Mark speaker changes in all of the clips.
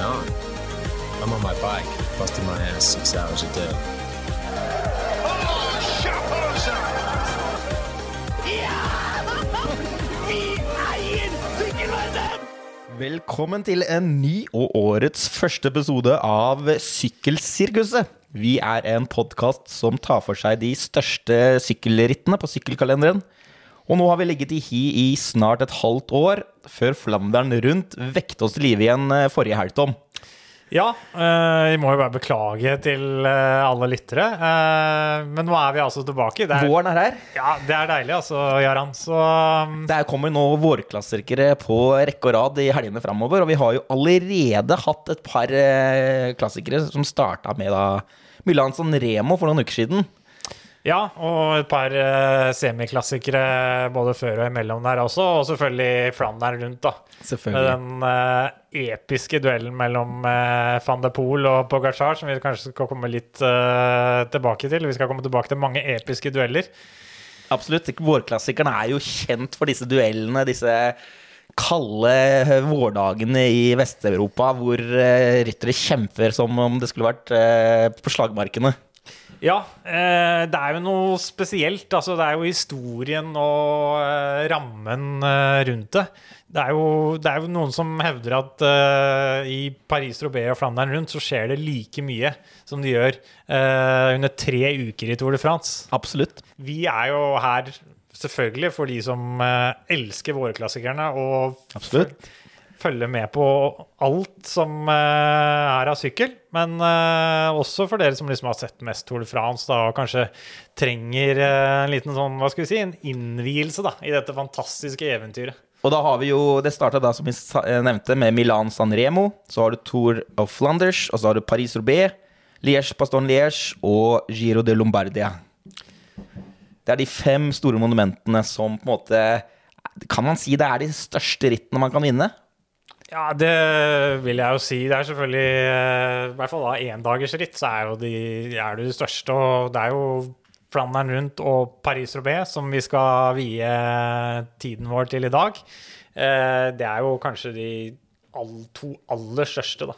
Speaker 1: going on? I'm on my bike, busting my ass six hours a day.
Speaker 2: Velkommen til en ny og årets første episode av Sykkelsirkuset. Vi er en podkast som tar for seg de største sykkelrittene på sykkelkalenderen. Og nå har vi ligget i hi i snart et halvt år, før Flandern rundt vekte oss til live igjen eh, forrige helg, Tom.
Speaker 3: Ja, eh, vi må jo bare beklage til eh, alle lyttere. Men nå er vi altså tilbake. Det er,
Speaker 2: Våren er her.
Speaker 3: ja, det er deilig, altså, Jaran. Så um,
Speaker 2: Det kommer nå vårklassikere på rekke og rad i helgene framover. Og vi har jo allerede hatt et par klassikere som starta med da Milan San Remo for noen uker siden.
Speaker 3: Ja, og et par uh, semiklassikere både før og imellom der også. Og selvfølgelig Flandern rundt, da. Med den uh, episke duellen mellom uh, van de Poel og Pogacar, som vi kanskje skal komme litt tilbake til. Vi skal komme tilbake til mange episke dueller.
Speaker 2: Absolutt. Vårklassikerne er jo kjent for disse duellene, disse kalde vårdagene i Vest-Europa hvor ryttere kjemper som om det skulle vært på slagmarkene.
Speaker 3: Ja, eh, det er jo noe spesielt. Altså, det er jo historien og eh, rammen eh, rundt det. Det er, jo, det er jo noen som hevder at eh, i Paris-Roubais og Flandern rundt så skjer det like mye som det gjør eh, under tre uker i Tour de France.
Speaker 2: Absolutt.
Speaker 3: Vi er jo her selvfølgelig for de som eh, elsker våreklassikerne og
Speaker 2: Absolutt.
Speaker 3: Føl- følger med på alt som eh, er av sykkel. Men eh, også for dere som liksom har sett mest Tour de France da, og kanskje trenger eh, en liten sånn, hva skal vi si, en innvielse da, i dette fantastiske eventyret.
Speaker 2: Og da har vi jo, Det starta da, som vi nevnte, med Milan San Remo. Så har du Tour of Flanders, og så har du Paris-Roubais, Liège-Paston-Liège og Giro de Lombardia. Det er de fem store monumentene som på en måte Kan man si det er de største rittene man kan vinne?
Speaker 3: Ja, det vil jeg jo si. Det er selvfølgelig eh, I hvert fall da endagersritt, så er jo de, er det de største. Og det er jo Flandern rundt og Paris-Roubais som vi skal vie tiden vår til i dag. Eh, Det er jo kanskje de to aller største, da.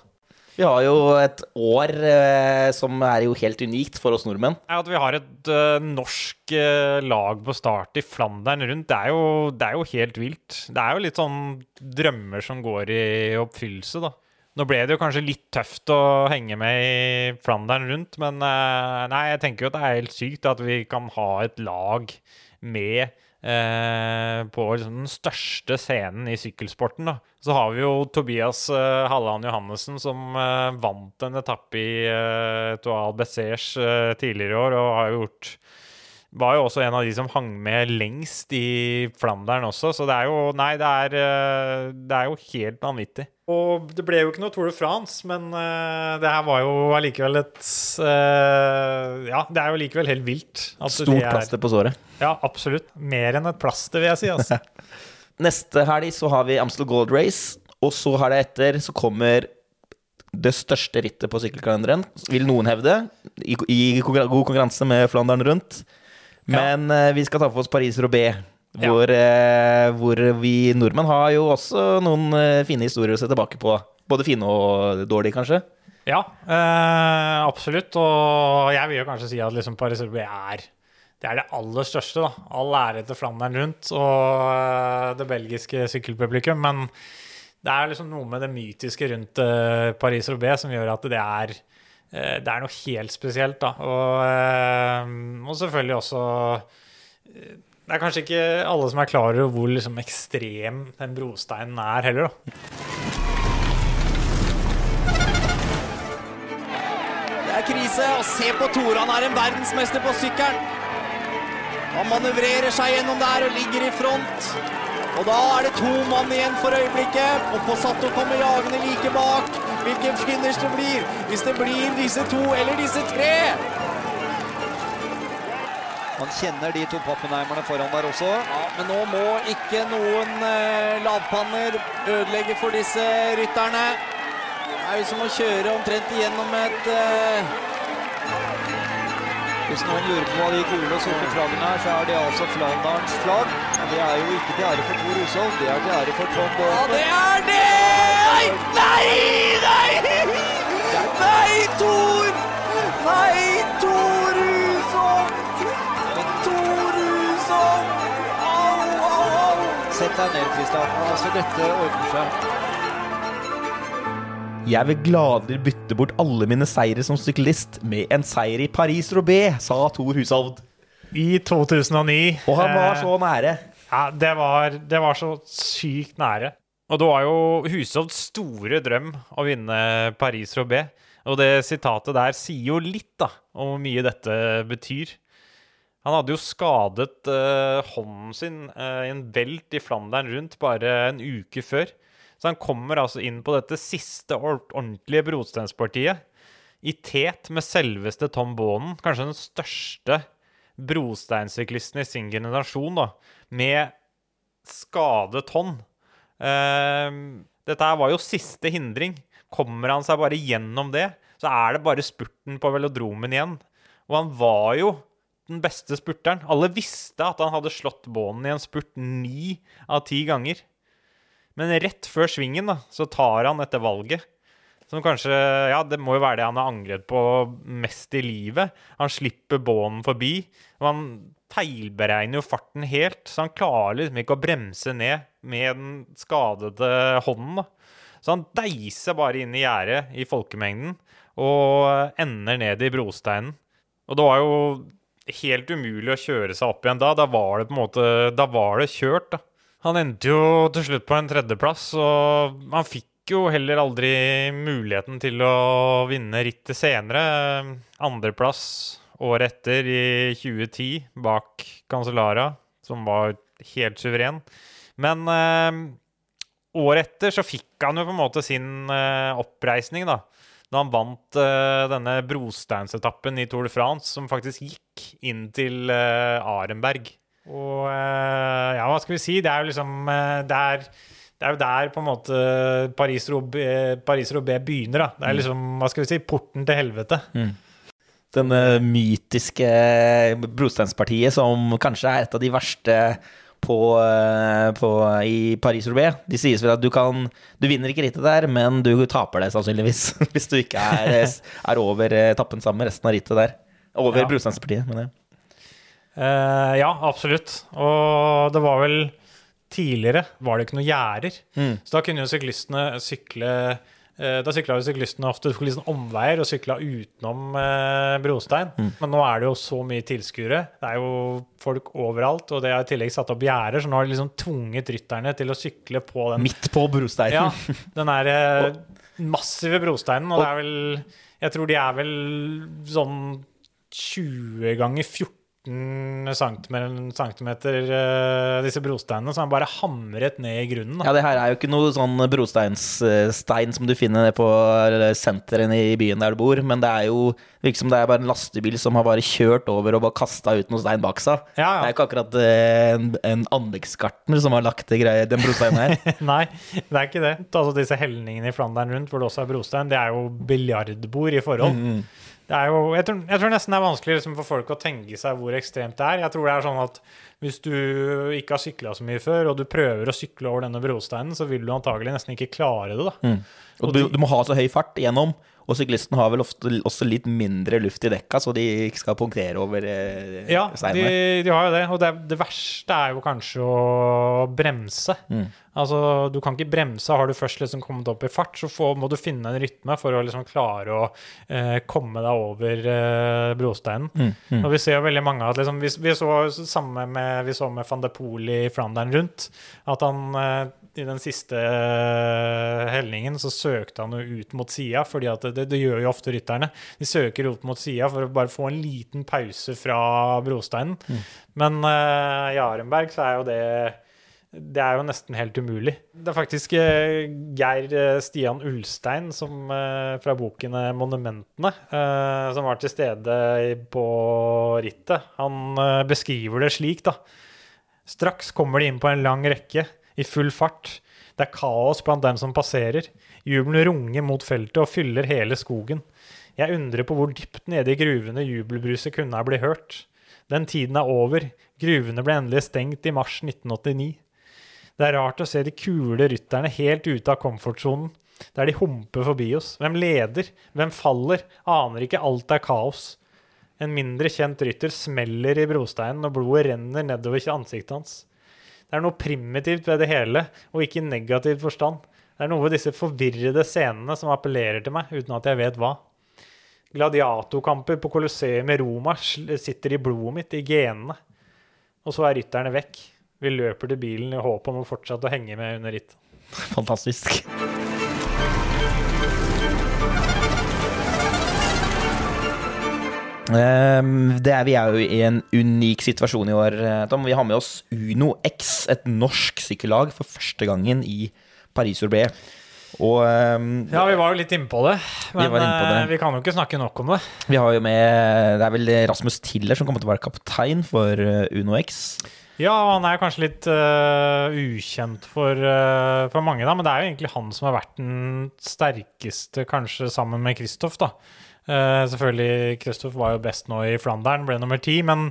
Speaker 2: Vi har jo et år eh, som er jo helt unikt for oss nordmenn.
Speaker 3: Ja, at vi har et eh, norsk eh, lag på start i Flandern rundt, det er, jo, det er jo helt vilt. Det er jo litt sånn drømmer som går i oppfyllelse, da. Nå ble det jo kanskje litt tøft å henge med i Flandern rundt, men eh, nei, jeg tenker jo at det er helt sykt at vi kan ha et lag med eh, på liksom den største scenen i sykkelsporten. da. Så har vi jo Tobias eh, Halland Johannessen som eh, vant en etappe i eh, Toal Bessers eh, tidligere i år, og har gjort var jo også en av de som hang med lengst i Flandern også, så det er jo Nei, det er, eh, det er jo helt vanvittig. Og det ble jo ikke noe Tour de France, men uh, det her var jo allikevel et uh, Ja, det er jo likevel helt vilt.
Speaker 2: Stort
Speaker 3: er-
Speaker 2: plaster på såret.
Speaker 3: Ja, absolutt. Mer enn et plaster, vil jeg si. Altså.
Speaker 2: Neste helg så har vi Amstel Gold Race, og så har det etter så kommer det største rittet på sykkelkalenderen, vil noen hevde, i, i god konkurranse med Flandern rundt. Men eh, vi skal ta for oss Paris-Roubais,
Speaker 3: Ja.
Speaker 2: hvor, eh, hvor vi nordmenn har jo også noen eh, fine historier å se tilbake på. Både fine og dårlige, kanskje.
Speaker 3: Ja, eh, absolutt. Og jeg vil jo kanskje si at liksom Paris-Roubais er det er det aller største. da. All ære til Flandern rundt og eh, det belgiske sykkelpublikum. Men det er liksom noe med det mytiske rundt eh, Paris-Roubais som gjør at det er eh, det er noe helt spesielt, da. Og, og selvfølgelig også Det er kanskje ikke alle som er klar over hvor liksom ekstrem den brosteinen er heller, da.
Speaker 4: Det er krise, og se på Tore, han er en verdensmester på sykkelen. Han manøvrerer seg gjennom der og ligger i front. Og da er det to mann igjen for øyeblikket, og Possato kommer jagende like bak. Hvilken finish det blir, hvis det blir disse to eller disse tre. Man kjenner de to pappenheimerne foran der også. Ja, men nå må ikke noen eh, lavpanner ødelegge for disse rytterne. Det er jo som å kjøre omtrent igjennom et eh, Hvis noen lurer på hva de gule og sorte flaggene er, så er det altså Flanderns flagg. Men det er jo ikke til ære for Tor Hushovd, det er til ære for Tom Båten. Ja, det er det! Nei! Nei! Nei, Tor! Nei, Tor
Speaker 5: Sett deg ned, Kristian. Altså, dette ordner seg.
Speaker 2: Jeg vil gladelig bytte bort alle mine seire som syklist med en seier i Paris-Roubais, sa Thor Hushovd.
Speaker 3: I 2009.
Speaker 2: Og han var
Speaker 3: eh,
Speaker 2: så nære.
Speaker 3: Ja, det var, det var så sykt nære. Og det var jo Hushovds store drøm å vinne Paris-Roubais. Og det sitatet der sier jo litt da, om hvor mye dette betyr. Han hadde jo skadet uh, hånden sin uh, i en velt i Flandern rundt bare en uke før. Så han kommer altså inn på dette siste ordentlige brosteinspartiet i tet med selveste Tom Bonen, kanskje den største brosteinsyklisten i sin generasjon, da, med skadet hånd. Uh, dette var jo siste hindring. Kommer han seg bare gjennom det, så er det bare spurten på velodromen igjen. Og han var jo den beste spurteren. Alle visste at han hadde slått bånden i en spurt ni av ti ganger. Men rett før svingen da, så tar han dette valget. Som kanskje Ja, det må jo være det han har angret på mest i livet. Han slipper bånden forbi. Og han feilberegner jo farten helt, så han klarer liksom ikke å bremse ned med den skadede hånden. da. Så han deiser bare inn i gjerdet i folkemengden og ender ned i brosteinen. Og det var jo helt umulig å kjøre seg opp igjen da. Da var det på en måte Da var det kjørt, da. Han endte jo til slutt på en tredjeplass, og han fikk jo heller aldri muligheten til å vinne rittet senere. Andreplass året etter, i 2010, bak Cancellara, som var helt suveren. Men eh, året etter så fikk han jo på en måte sin eh, oppreisning, da. Da han vant uh, denne brosteinsetappen i Tour de France, som faktisk gikk inn til uh, Arenberg. Og uh, ja, hva skal vi si? Det er jo liksom der det er jo der på en måte Paris-Roubais Paris begynner. da. Det er liksom, hva skal vi si, porten til helvete.
Speaker 2: Denne mytiske brosteinspartiet som kanskje er et av de verste på, eh, på, i Paris-Roubais. De sies vel at du kan Du vinner ikke rittet der, men du taper det sannsynligvis. Hvis du ikke er, er over etappen tappen sammen med resten av rittet der. Over
Speaker 3: Ja.
Speaker 2: Brusteinspartiet, mener jeg.
Speaker 3: Uh, ja, absolutt. Og det var vel tidligere var det ikke noe gjerder.
Speaker 2: Mm.
Speaker 3: Så da kunne jo syklistene sykle eh, Da sykla jo syklistene ofte sånn omveier og sykla utenom eh, brostein.
Speaker 2: Mm.
Speaker 3: Men nå er det jo så mye tilskuere. Det er jo folk overalt, og det er i tillegg satt opp gjerder, så nå har de liksom tvunget rytterne til å sykle på den
Speaker 2: Midt på brosteinen.
Speaker 3: ja, den er eh, massive brosteinen, og det er vel Jeg tror de er vel sånn 20 ganger 14 centimeter, cm eh, disse brosteinene, som er bare hamret ned i grunnen. Da.
Speaker 2: Ja, det her er jo ikke noe sånn brosteinsstein som du finner på senteren i byen der du bor, men det er jo virker som det er bare en lastebil som har bare kjørt over og bare kasta ut noe stein bak seg.
Speaker 3: Ja,
Speaker 2: Det er
Speaker 3: ja.
Speaker 2: ikke akkurat eh, en, en anleggsgartner som har lagt det greie, den brosteinen her.
Speaker 3: Nei, det er ikke det. Altså Disse helningene i Flandern rundt, hvor det også er brostein, det er jo biljardbord i forhold. Mm er jo, jeg, tror, jeg tror nesten det er vanskelig liksom, for folk å tenke seg hvor ekstremt det er. Jeg tror det er sånn at hvis du ikke har sykla så mye før, og du prøver å sykle over denne brosteinen, så vil du antagelig nesten ikke klare det. da.
Speaker 2: Og du, du må ha så høy fart igjennom, og syklisten har vel ofte også litt mindre luft i dekka, så de ikke skal punktere over eh,
Speaker 3: Ja, de, de har jo det. Og det, det verste er jo kanskje å bremse. Altså, du kan ikke bremse. Har du først liksom kommet opp i fart, så får, må du finne en rytme for å liksom klare å eh, komme deg over eh, brosteinen. Og vi ser jo veldig mange at liksom, vi, vi så samme med, vi så med van de Poel i Flandern rundt, at han eh, i den siste eh, helningen så søkte han jo ut mot sida, fordi det, det, det gjør jo ofte rytterne. De søker ut mot sida for å bare få en liten pause fra brosteinen. Men uh, i Arenberg så er jo det det er jo nesten helt umulig. Det er faktisk uh, Geir Stian Ulstein som, uh, fra boken 'Monumentene', som var til stede på rittet. Han beskriver det slik, da. Straks kommer de inn på en lang rekke, i full fart. Det er kaos blant dem som passerer. Jubelen runger mot feltet og fyller hele skogen. Jeg undrer på hvor dypt nede i gruvene jubelbruset kunne ha blitt hørt. Den tiden er over. Gruvene ble endelig stengt i mars 1989. Det er rart å se de kule rytterne helt ute av komfortsonen. Der de humper forbi oss. Hvem leder? Hvem faller? Aner ikke, alt er kaos. En mindre kjent rytter smeller i brosteinen, og blodet renner nedover ansiktet hans. Det er noe primitivt ved det hele, og ikke i negativ forstand. Det er noe ved disse forvirrede scenene som appellerer til meg, uten at jeg vet hva. Gladiatorkamper på Colosseum i Roma sitter i blodet mitt, i genene. Og så er rytterne vekk. Vi løper til bilen i håp om å fortsette å henge med under rittet.
Speaker 2: Fantastisk. Det er, vi er jo i en unik situasjon i år, eh, Tom. Vi har med oss Uno X, et norsk sykkellag, for første gangen i Paris-Roubaix. Og um,
Speaker 3: Ja, vi var jo litt inne på det, men
Speaker 2: vi, det.
Speaker 3: eh, vi kan jo ikke snakke nok om det.
Speaker 2: vi har jo med Det er vel Rasmus Tiller som kommer til å være kaptein for eh, Uno X.
Speaker 3: Ja, han er kanskje litt uh, ukjent for, uh, for mange, da, men det er jo egentlig han som har vært den sterkeste, kanskje sammen med Kristoff, da. Eh, selvfølgelig, Kristoff var jo best nå i Flandern, ble nummer ti, men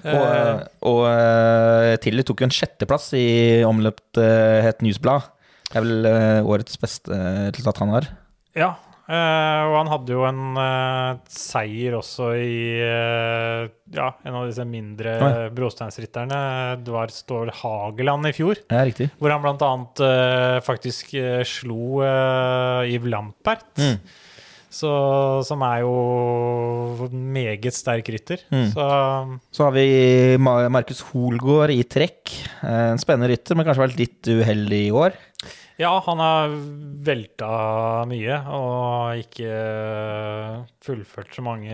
Speaker 3: eh,
Speaker 2: Og, og eh, Tiller tok jo en sjetteplass i omløpt uh, het Newsblad. Det er vel årets beste resultat han har.
Speaker 3: Ja, og han hadde jo en seier også i ja, en av disse mindre
Speaker 2: Oi.
Speaker 3: brosteinsritterne. Det var Stål Hageland i fjor,
Speaker 2: Ja, riktig.
Speaker 3: hvor han blant annet faktisk slo Yves Lampert.
Speaker 2: Mm.
Speaker 3: Så, som er jo en meget sterk rytter.
Speaker 2: Mm.
Speaker 3: Så
Speaker 2: Så har vi Markus Holgaard i trekk. Eh, En spennende rytter, men kanskje vært litt uheldig i år.
Speaker 3: ja, han har velta mye og ikke fullført så mange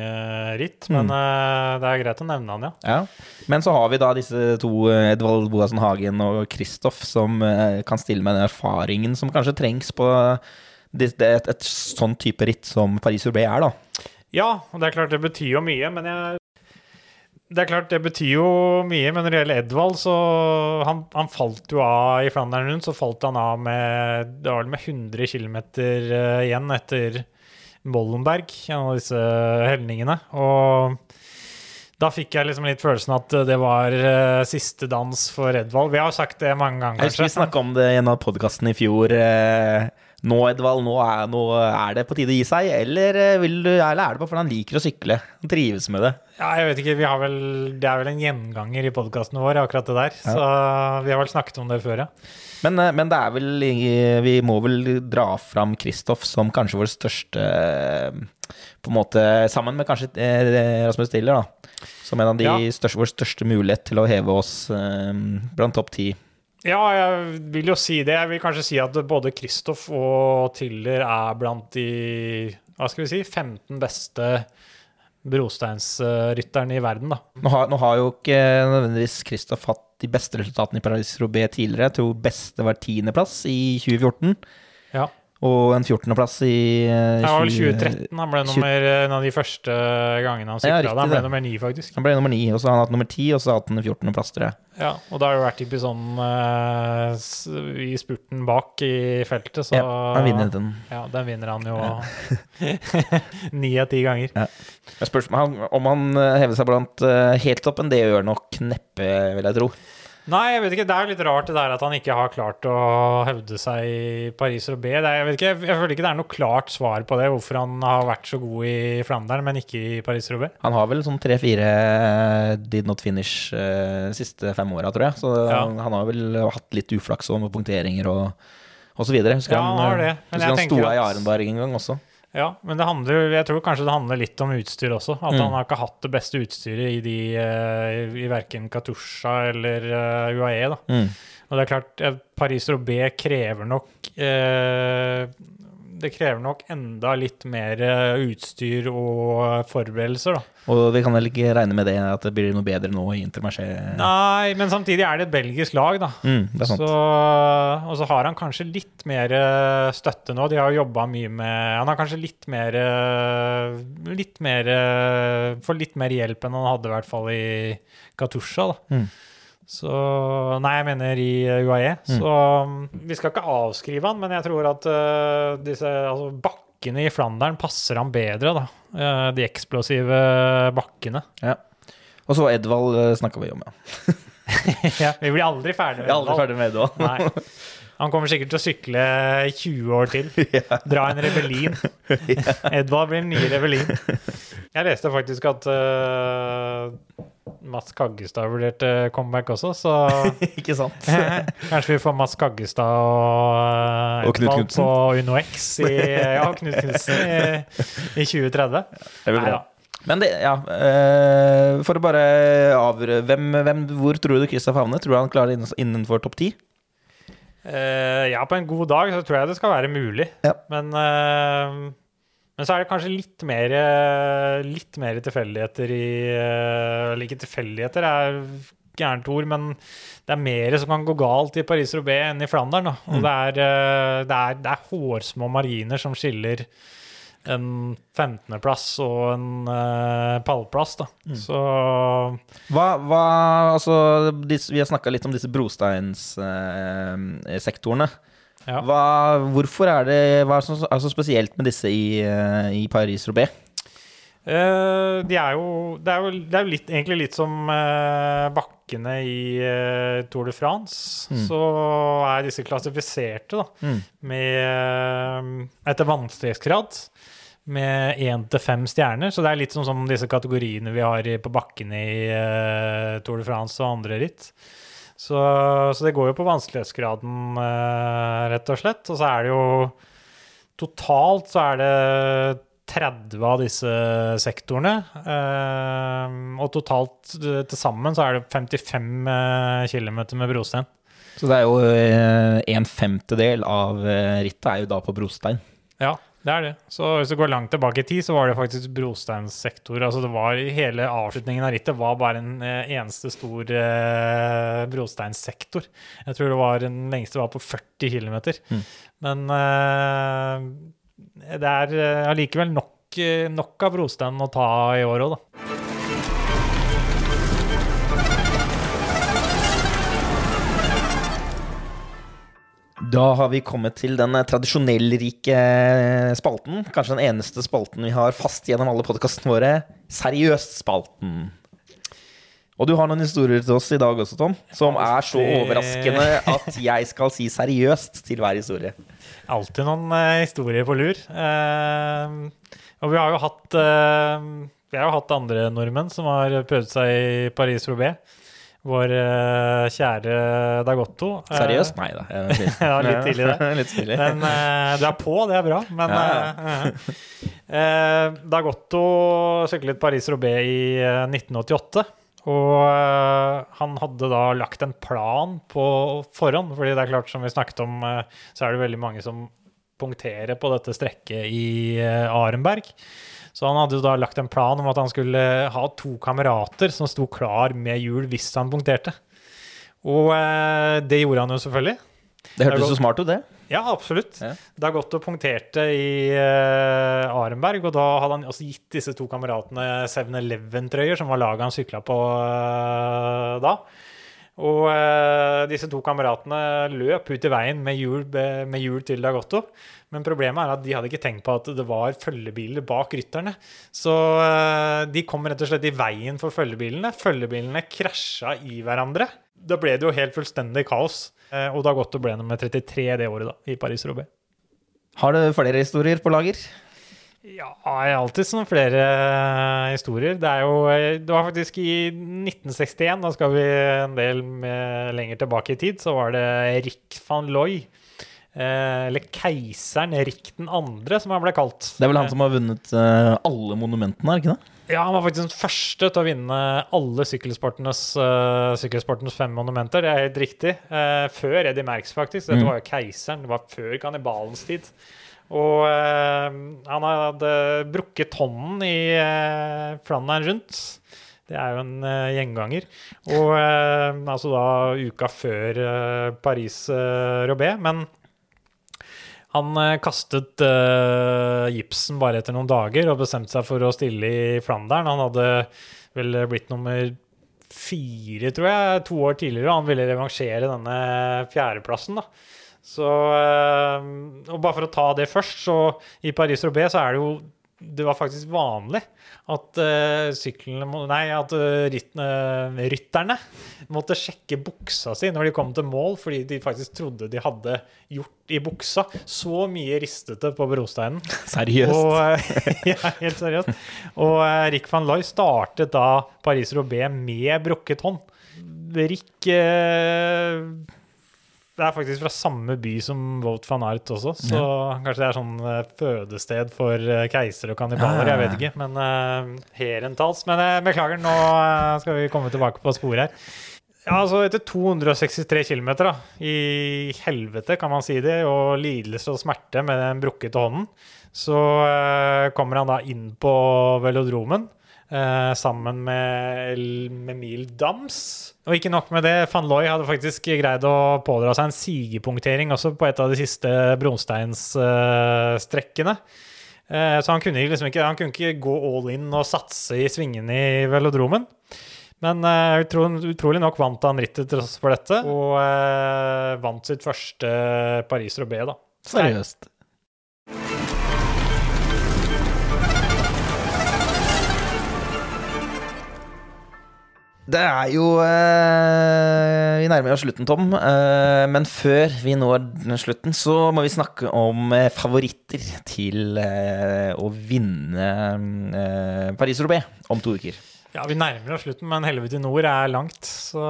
Speaker 3: ritt. Men mm. det er greit å nevne han, ja.
Speaker 2: Ja. Men så har vi da disse to, eh, Edvald Boasen Hagen og Kristoff, som kan stille med den erfaringen som kanskje trengs på det, det, et, et sånn type ritt som Paris-Roubaix er, da.
Speaker 3: Ja, og det er klart det betyr jo mye, men jeg det er klart det betyr jo mye, men når det gjelder Edvald, så Han, han falt jo av i Flandern rundt, så falt han av med Det var vel med 100 km igjen etter Mollenberg, en av disse helningene. Og da fikk jeg liksom litt følelsen at det var eh, siste dans for Edvald. Vi har jo sagt det mange ganger,
Speaker 2: Jeg husker vi
Speaker 3: kanskje.
Speaker 2: snakka om det i en av podkastene i fjor. eh, Nå, Edvald, nå er, nå er det på tide å gi seg, eller, eh, vil du, eller er det bare fordi han liker å sykle? Han trives med det.
Speaker 3: Ja, jeg vet ikke, vi har vel, Det er vel en gjenganger i podkasten vår, akkurat det der. Så vi har vel snakket om det før, ja.
Speaker 2: Men, eh, men det er vel Vi må vel dra fram Kristoff som kanskje vår største eh, På en måte Sammen med kanskje Rasmus Stiller, da. Som en av de
Speaker 3: Ja.
Speaker 2: største, vår største mulighet til å heve oss blant topp ti.
Speaker 3: Ja, jeg vil jo si det. Jeg vil kanskje si at både Kristoff og Tiller er blant de hva skal vi si, 15 beste brosteinsrytterne i verden, da.
Speaker 2: Nå har, nå har jo ikke nødvendigvis Kristoff hatt de beste resultatene i Paris-Roubais tidligere. Jeg tror beste var tiendeplass i 2014,
Speaker 3: Ja.
Speaker 2: Og en 14.-plass i eh,
Speaker 3: Det var vel 2013 han ble nummer, en av de første gangene han
Speaker 2: Ja,
Speaker 3: sykla.
Speaker 2: Ja,
Speaker 3: han ble
Speaker 2: det.
Speaker 3: nummer ni, faktisk.
Speaker 2: Han ble nummer 9, og så har han hatt nummer ti, og så har han hatt en plass tror jeg.
Speaker 3: Ja, og da har det vært typisk sånn uh, i spurten bak i feltet, så
Speaker 2: Ja, han vinner den.
Speaker 3: Ja, den vinner han jo ni av ti ganger.
Speaker 2: Jeg spørs om han, om han eh, hever seg blant uh, helt toppen, det gjør nok neppe, vil jeg tro.
Speaker 3: Nei, jeg vet ikke. Det er jo litt rart det der at han ikke har klart å hevde seg i Paris og B. er- Jeg, vet ikke, jeg, jeg føler ikke det er noe klart svar på det, hvorfor han har vært så god i Flandern, men ikke i Paris-Roubais.
Speaker 2: Han har vel sånn tre-fire eh, did not finish eh, de siste fem åra, tror jeg. Så
Speaker 3: Ja.
Speaker 2: han, han har vel hatt litt uflaks med punkteringer og, og så videre. Husker
Speaker 3: Ja, han har
Speaker 2: eh,
Speaker 3: det, men
Speaker 2: Husker han sto i
Speaker 3: at-
Speaker 2: Arenberg en gang også.
Speaker 3: Ja, men det handler, jeg tror kanskje det handler litt om utstyr også. At
Speaker 2: Mm.
Speaker 3: han har ikke hatt det beste utstyret i, de, eh, i verken Katusha eller eh, UAE. da.
Speaker 2: Mm.
Speaker 3: Og det er klart, Paris-Roubais krever nok eh, Det krever nok enda litt mer eh, utstyr og forberedelser, da.
Speaker 2: Og vi kan vel ikke regne med det at det blir noe bedre nå i Intermarché.
Speaker 3: Nei, men samtidig er det et belgisk lag, da.
Speaker 2: Mm, det er sant.
Speaker 3: Så, og så har han kanskje litt mer eh, støtte nå. De har jobba mye med Han har kanskje litt mer eh, Litt mer eh, Får litt mer hjelp enn han hadde i hvert fall i Katusha, da.
Speaker 2: Mm.
Speaker 3: Så Nei, jeg mener i UAE. UAE. Så um, vi skal ikke avskrive han, men jeg tror at uh, disse altså, bakkene i Flandern passer han bedre, da. Uh, de eksplosive bakkene.
Speaker 2: Ja. Og så Edvald uh, snakka vi om, ja.
Speaker 3: ja, vi blir aldri ferdig med Edvald.
Speaker 2: ferdig med Edvald.
Speaker 3: Han kommer sikkert til å sykle 20 år til. Dra en Rebellin. Edvard blir den nye Rebellin. Jeg leste faktisk at uh, Mats Kaggestad vurderte comeback også, så
Speaker 2: Ikke sant?
Speaker 3: kanskje vi får Mats Kaggestad og, uh,
Speaker 2: Og Knut Knutsen.
Speaker 3: på Uno X i, ja, Knut Knutsen i, i 2030.
Speaker 2: Det blir bra.
Speaker 3: Neida.
Speaker 2: Men det, ja eh, For å bare hvem, hvem, Hvor tror du Kristoff havner? Tror du han klarer det innenfor topp ti?
Speaker 3: Eh, ja, på en god dag så tror jeg det skal være mulig.
Speaker 2: Ja.
Speaker 3: Men, eh, men så er det kanskje litt mer, eh, litt mer tilfeldigheter i eh, Eller ikke tilfeldigheter er gærent ord, men det er mer som kan gå galt i Paris-Roubais enn i Flandern. Og mm. det, er, eh, det, er, det er hårsmå marginer som skiller en 15.-plass og en uh, pallplass. Da. Så
Speaker 2: Hva, hva Altså, vi har snakka litt om disse brosteinssektorene.
Speaker 3: Ja.
Speaker 2: Hva, hvorfor er det Hva er så, er så spesielt med disse i, eh, i Paris-Roubais?
Speaker 3: Uh, de er jo, det er jo, det er jo litt, egentlig litt som uh, bakkene i uh, Tour de France. Så er disse klassifiserte da,
Speaker 2: Mm.
Speaker 3: med, eh, etter vanskelighetsgrad med én til fem stjerner. Så det er litt som, som disse kategoriene vi har på bakkene i eh, Tour de France og andre ritt. Så, så det går jo på vanskelighetsgraden, eh, rett og slett. Og så er det jo Totalt så er det 30 av disse sektorene. eh, og totalt til sammen så er det 55 eh, km med brostein.
Speaker 2: Så det er jo en femtedel av rittet er jo da på brostein.
Speaker 3: Ja, det er det. Så hvis du går langt tilbake i tid, så var det faktisk brosteinsektor. Altså det var Hele avslutningen av rittet var bare en eh, eneste stor eh, brosteinsektor. Jeg tror det var den lengste var på 40 km. Men eh, det er eh, allikevel nok, eh, nok av brostein å ta i år òg, da.
Speaker 2: Da har vi kommet til den eh, tradisjonellrike eh, spalten. Kanskje den eneste spalten vi har fast gjennom alle podkastene våre. Seriøst-spalten. Og du har noen historier til oss i dag også, Tom, som er så overraskende at jeg skal si seriøst til hver historie.
Speaker 3: Alltid noen eh, historier på lur. Eh, og vi har jo hatt Vi har jo hatt andre nordmenn som har prøvd seg i Paris-Roubais. Vår uh, kjære Dagotto. Eh,
Speaker 2: Seriøst? Nei da.
Speaker 3: Ja, litt tidlig det.
Speaker 2: litt tidlig.
Speaker 3: Men uh, du er på, det er bra. Men
Speaker 2: Ja,
Speaker 3: uh, Dagotto syklet Paris-Roubais i eh, 1988. Og han hadde da lagt en plan på forhånd, fordi det er klart, som vi snakket om, så er det veldig mange som punkterer på dette strekket i Arenberg. Så han hadde jo da lagt en plan om at han skulle ha to kamerater som sto klar med hjul hvis han punkterte. Og eh, det gjorde han jo selvfølgelig.
Speaker 2: Det hørtes så smart ut, det.
Speaker 3: Ja, absolutt.
Speaker 2: Ja.
Speaker 3: Det har gått og punkterte i eh, Arenberg, og da hadde han også gitt disse to kameratene 7-Eleven-trøyer, som var laget han sykla på eh, da. Og eh, disse to kameratene løp ut i veien med hjul, med hjul til Dagotto. Men problemet er at de hadde ikke tenkt på at det var følgebiler bak rytterne. Så eh, de kom rett og slett i veien for følgebilene. Følgebilene krasja i hverandre. Da ble det jo helt fullstendig kaos. Eh, og Dagotto ble nummer 33 det året, da, i Paris-Roubais.
Speaker 2: Har du flere historier på lager?
Speaker 3: Ja, jeg har alltid sånne flere eh, historier. Det jo eh, Det var faktisk i 1961, da skal vi en del med, lenger tilbake i tid, så var det Rick van Looy. Eh, eller keiseren Rik den andre, som han ble kalt.
Speaker 2: Det er vel han som har vunnet eh, alle monumentene, er det ikke det?
Speaker 3: Ja, han var faktisk den første til å vinne alle sykkelsportenes, eh, sykkelsportenes fem monumenter. Det er helt riktig. Eh, før Eddie Merckx, faktisk. Dette
Speaker 2: Mm.
Speaker 3: var jo keiseren. Det var før kannibalens tid. Og eh, han hadde brukket hånden i eh, Flandern rundt. Det er jo en eh, gjenganger. Og eh, altså da uka før uh, Paris-Roubais. men han eh, kastet eh, gipsen bare etter noen dager og bestemte seg for å stille i Flandern. Han hadde vel blitt nummer fire, tror jeg, to år tidligere, og han ville revansjere denne fjerdeplassen. da. Så, eh, og bare for å ta det først, så i Paris-Roubais så er det jo det var faktisk vanlig at uh, syklene Nei, at uh, rytterne måtte sjekke buksa si når de kom til mål, fordi de faktisk trodde de hadde gjort i buksa så mye ristete på brosteinen.
Speaker 2: Seriøst?
Speaker 3: Og, uh, ja, helt seriøst. Og uh, Rick van Looy startet da Paris-Roubais med brukket hånd. Rick uh, det er faktisk fra samme by som Wout van Art også, så kanskje det er sånn uh, fødested for uh, keisere og kannibaler. Jeg vet ikke, men uh, herentals. Men uh, beklager, nå skal vi komme tilbake på sporet her. Ja, altså Etter 263 km da, i helvete, kan man si det, og lidelse og smerte med den brukkete hånden, så uh, kommer han da inn på velodromen. Uh, sammen med, med Emil Dams. Og ikke nok med det, van Looy hadde faktisk greid å pådra seg en sigepunktering også på et av de siste brosteinstrekkene. Uh, så han kunne, liksom ikke, han kunne ikke gå all in og satse i svingene i velodromen. Men uh, utrolig, utrolig nok vant han rittet til tross for dette, og vant sitt første Paris-Roubais, da.
Speaker 2: Seriøst. Det er jo eh, Vi nærmer oss slutten, Tom. Eh, men før vi når slutten, så må vi snakke om eh, favoritter til eh, å vinne eh, Paris-Roubais om to uker.
Speaker 3: Ja, vi nærmer oss slutten, men helvete i nord er langt, så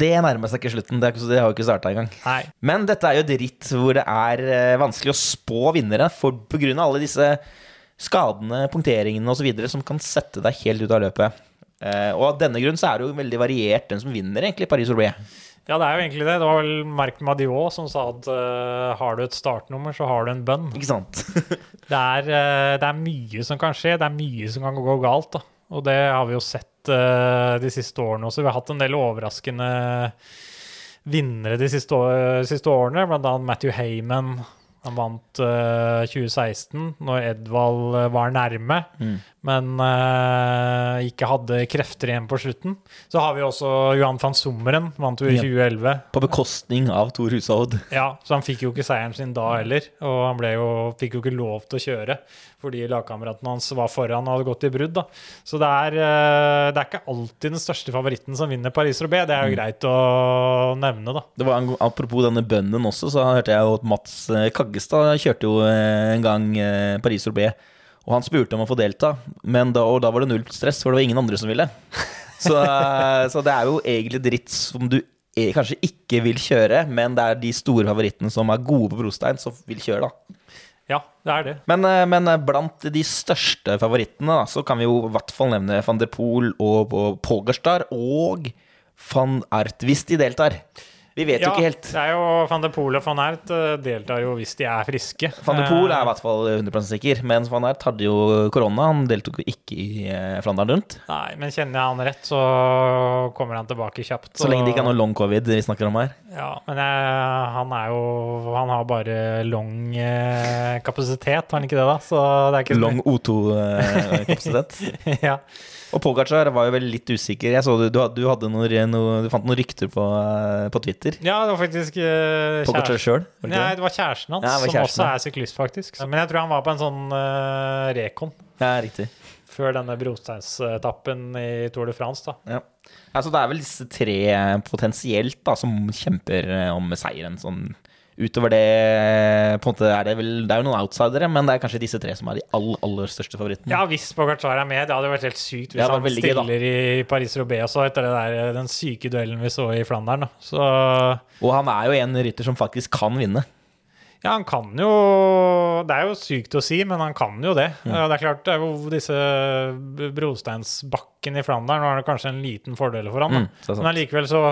Speaker 2: Det nærmer seg ikke slutten. Det, ikke, det har jo ikke starta engang.
Speaker 3: Nei.
Speaker 2: Men dette er jo et ritt hvor det er eh, vanskelig å spå vinnere for på grunn av alle disse skadene, punkteringene osv. som kan sette deg helt ut av løpet. Eh, og av denne grunn så er det jo veldig variert den som vinner egentlig Paris-Roubais.
Speaker 3: Ja, det er jo egentlig det. Det var vel Marc Madiot som sa at uh, har du et startnummer, så har du en bønn.
Speaker 2: Ikke sant?
Speaker 3: Det er, uh, det er mye som kan skje. Det er mye som kan gå galt. da. Og det har vi jo sett uh, de siste årene også. Vi har hatt en del overraskende vinnere de siste, år, siste årene, annet Matthew Heyman. Han vant eh, 2016, når Edvald var nærme,
Speaker 2: Mm.
Speaker 3: Men uh, ikke hadde krefter igjen på slutten. Så har vi også Johan van Sommeren, vant jo i 2011.
Speaker 2: På bekostning av Tor Hushovd.
Speaker 3: Ja, så han fikk jo ikke seieren sin da heller. Og han jo, fikk jo ikke lov til å kjøre fordi lagkameratene hans var foran og hadde gått i brudd. da. Så det er, uh, det er ikke alltid den største favoritten som vinner Paris-Roubais. Det er jo greit å nevne, da.
Speaker 2: Det var apropos denne bønnen også, så hørte jeg jo at Mats eh, Kaggestad kjørte jo en gang Paris-Roubais. Og han spurte om å få delta, men da, og da var det null stress, for det var ingen andre som ville. Så, eh, så det er jo egentlig dritt som du eh, kanskje ikke vil kjøre, men det er de store favorittene som er gode på brostein, som vil kjøre, da.
Speaker 3: Ja, det er det.
Speaker 2: Men, eh, men eh, blant de største favorittene, da, så kan vi jo i hvert fall nevne van der Poel og, og og van Art, hvis de deltar. Vi vet jo ikke helt.
Speaker 3: Det er jo Van de Poel og van Ert eh, deltar jo hvis de er friske.
Speaker 2: Van de Poel er i
Speaker 3: Eh,
Speaker 2: hvert fall 100 sikker, mens van Ert hadde jo korona. Han deltok jo ikke i eh, Flandern rundt.
Speaker 3: Nei, men kjenner jeg han rett, så kommer han tilbake kjapt.
Speaker 2: Så lenge det ikke er noe long covid vi snakker om her.
Speaker 3: Ja, men jeg, han er jo Han har bare long kapasitet, har han ikke det, da? Så det er ikke
Speaker 2: Long O2-kapasitet.
Speaker 3: ja.
Speaker 2: Og Pogacar var jo vel litt usikker. Jeg så du, du, hadde- du, noe, du fant noen rykter på, eh, på Twitter.
Speaker 3: ja, det var faktisk uh,
Speaker 2: Pogacar sjøl?
Speaker 3: Nei, det var kjæresten hans,
Speaker 2: Ja, var kjæresten.
Speaker 3: som
Speaker 2: også
Speaker 3: er syklist, faktisk. Men jeg tror han var på en sånn uh, rekon
Speaker 2: Ja, riktig.
Speaker 3: før denne brosteinsetappen i Tour de France, da.
Speaker 2: Ja. Altså, det er vel disse tre potensielt da, som kjemper om seieren. Sånn. Utover det på en måte er det vel Det er jo noen outsidere, men det er kanskje disse tre som er de aller, aller største favorittene.
Speaker 3: Ja, hvis Pogacar er med, det hadde vært helt sykt hvis han
Speaker 2: stiller gøy,
Speaker 3: i Paris-Roubais også, etter det der, den syke duellen vi så i Flandern. Så
Speaker 2: Og han er jo en rytter som faktisk kan vinne.
Speaker 3: Ja, han kan jo Det er jo sykt å si, men han kan jo det. Ja, det er klart, det er jo disse brosteinsbakken i Flandern var det kanskje en liten fordel for han.
Speaker 2: Mm,
Speaker 3: men allikevel så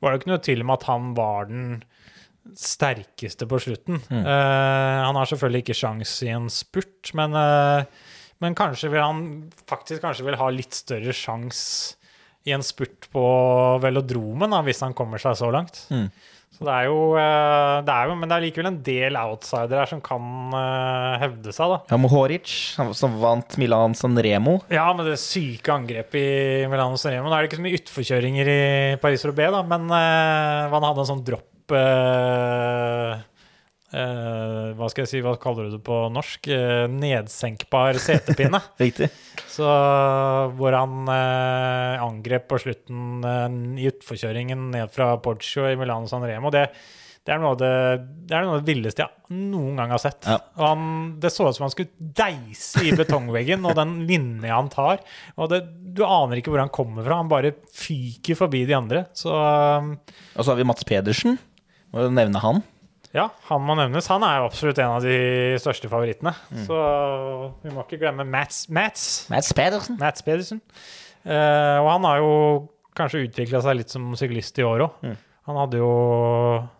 Speaker 3: var det jo ikke noe til om at han var den sterkeste på slutten.
Speaker 2: Mm.
Speaker 3: Uh, han har selvfølgelig ikke sjans i en spurt, men, uh, men kanskje vil han faktisk kanskje vil ha litt større sjans i en spurt på velodromen, da, hvis han kommer seg så langt.
Speaker 2: Mm.
Speaker 3: Så det er, jo, eh, det er jo Men det er likevel en del outsidere her som kan hevde seg, da.
Speaker 2: Ja, Mohoric, som vant Milan San Remo.
Speaker 3: Ja, med det syke angrepet i Milano Sanremo. Nå er det ikke så mye utforkjøringer i Paris-Roubais, da, men uh, han hadde en sånn dropp eh, eh, Hva skal jeg si, hva kaller du det på norsk? Eh, nedsenkbar setepinne.
Speaker 2: Riktig.
Speaker 3: Så hvor han eh, angrep på slutten eh, i utforkjøringen ned fra Poggio i Milano San Remo. Det, det, er noe av det, det er noe av det villeste jeg noen gang har sett.
Speaker 2: Ja.
Speaker 3: Han, det så ut som han skulle deise i betongveggen, og den linja han tar og det, Du aner ikke hvor han kommer fra. Han bare fyker forbi de andre. Så
Speaker 2: Og så har vi Mats Pedersen. Må jo nevne han.
Speaker 3: ja, han må nevnes. Han er jo absolutt en av de største favorittene. Så vi må ikke glemme Mats, Mats.
Speaker 2: Mats Pedersen.
Speaker 3: Mats Pedersen. Uh, og han har jo kanskje utvikla seg litt som syklist i år òg.
Speaker 2: Mm.
Speaker 3: Han hadde jo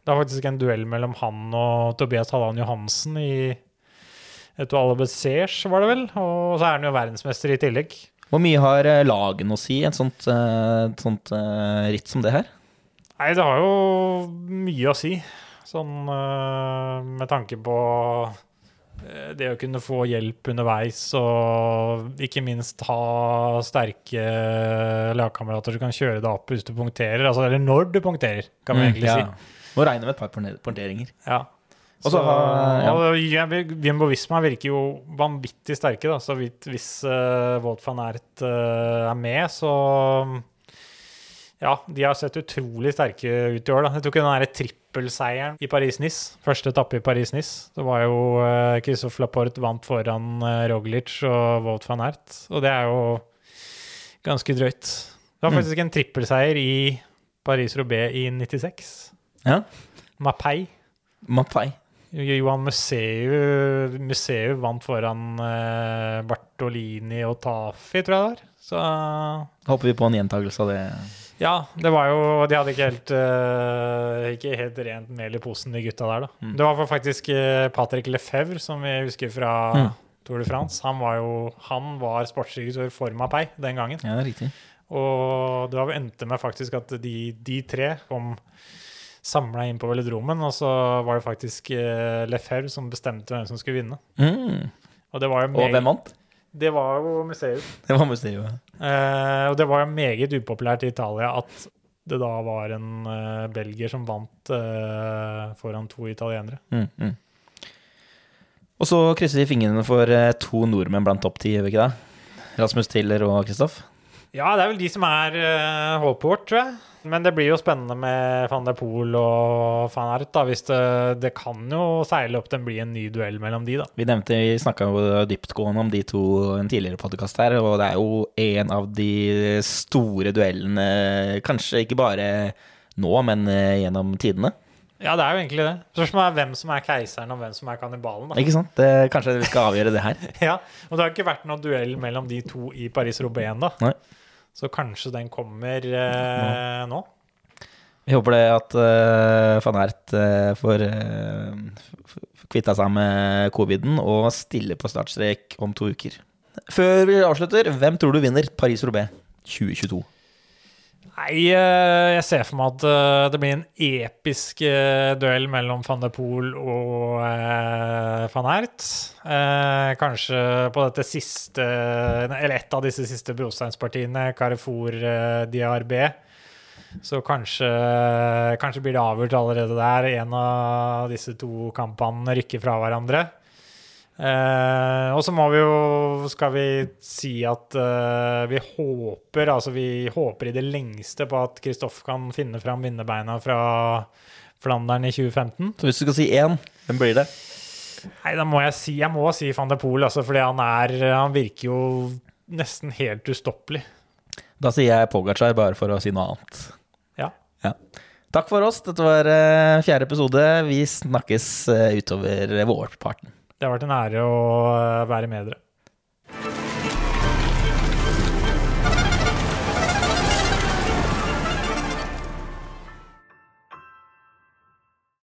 Speaker 3: Det var faktisk en duell mellom han og Tobias Halland Johansen i Etoile Bessers, var det vel. Og så er han jo verdensmester i tillegg.
Speaker 2: Hvor mye har eh, lagene å si i et sånt, eh, et sånt ritt som det her?
Speaker 3: Nei, det har jo mye å si. Sånn eh, med tanke på eh, det å kunne få hjelp underveis, og ikke minst ha sterke lagkamerater som kan kjøre deg opp hvis du punkterer. Altså, eller når du punkterer, kan man egentlig
Speaker 2: ja. si. Må regne med et par
Speaker 3: punkteringer. Ja.
Speaker 2: Og så har- ja.
Speaker 3: og Jumbo Visma virker jo vanvittig sterke, da. Så vidt hvis uh, Wout van Ert uh, er med, så Ja, de har sett utrolig sterke ut i år, da. Jeg tok den trippelseieren i Paris-Nice. Første etappe i Paris-Nice. Det var jo uh, Christophe Laporte vant foran uh, Roglic og Wout van Ert, og det er jo ganske drøyt. Det var
Speaker 2: Mm.
Speaker 3: faktisk en trippelseier i Paris-Roubais i 96.
Speaker 2: Ja.
Speaker 3: Mapei.
Speaker 2: Mapei.
Speaker 3: Johan Museu, Museu vant foran uh, Bartolini og Tafi, tror jeg det var. Så
Speaker 2: Håper vi på en gjentakelse av det.
Speaker 3: Ja, det var jo De hadde ikke helt uh, Ikke helt rent mel i posen, de gutta der, da.
Speaker 2: Mm.
Speaker 3: Det var faktisk uh, Patrick Lefebvre, som vi husker fra
Speaker 2: Mm.
Speaker 3: Tour de France. Han var jo Han var sportsdirektør for Mapei den gangen.
Speaker 2: Ja, det er riktig.
Speaker 3: Og det endte med faktisk at de, de tre kom samla inn på velodromen, og så var det faktisk uh, Lefebvre som bestemte hvem som skulle vinne.
Speaker 2: Mm.
Speaker 3: Og det var jo
Speaker 2: Og hvem vant?
Speaker 3: Det var jo museet.
Speaker 2: Det var museet.
Speaker 3: Eh, og det var meget upopulært i Italia at det da var en eh, belgier som vant eh, foran to italienere.
Speaker 2: Mm, mm. Og så krysser vi fingrene for eh, to nordmenn blant topp ti, gjør vi ikke det? Rasmus Tiller og Kristoff.
Speaker 3: Ja, det er vel de som er uh, håpet vårt, tror jeg. Men det blir jo spennende med van der Poel og van Ert, da, hvis det, det kan jo seile opp til å bli en ny duell mellom de, da.
Speaker 2: Vi nevnte, vi snakka jo dyptgående om de to en tidligere podkast her, og det er jo en av de store duellene, kanskje ikke bare nå, men eh, gjennom tidene.
Speaker 3: Ja, det er jo egentlig det. Spørsmålet er hvem som er keiseren, og hvem som er kannibalen, da.
Speaker 2: Ikke sant? Det, kanskje vi skal avgjøre det her.
Speaker 3: Ja, og det har ikke vært noen duell mellom de to i Paris-Roubaix ennå. Så kanskje den kommer eh, nå.
Speaker 2: Vi håper det at uh, van Ert uh, får uh, kvitta seg med coviden og stiller på startstrek om to uker. Før vi avslutter, hvem tror du vinner Paris-Roubais 2022?
Speaker 3: Nei, eh, jeg ser for meg at eh, det blir en episk eh, duell mellom van der Poel og van Ert. Eh, kanskje på dette siste Eller et av disse siste brosteinspartiene, Carrefour DRB. Så kanskje, kanskje blir det avgjort allerede der. En av disse to kampene rykker fra hverandre. Eh, og så må vi jo Skal vi si at eh, vi håper Altså vi håper i det lengste på at Kristoff kan finne fram vinnerbeina fra Flandern i 2015.
Speaker 2: Så hvis du skal si én, hvem blir det?
Speaker 3: Nei, da må jeg si Jeg må si van de Poel, altså, fordi han er Han virker jo nesten helt ustoppelig.
Speaker 2: Da sier jeg Pogacar bare for å si noe annet.
Speaker 3: Ja.
Speaker 2: Ja. Takk for oss. Dette var eh, fjerde episode. Vi snakkes eh, utover vårparten.
Speaker 3: Det har vært en ære å eh, være med dere.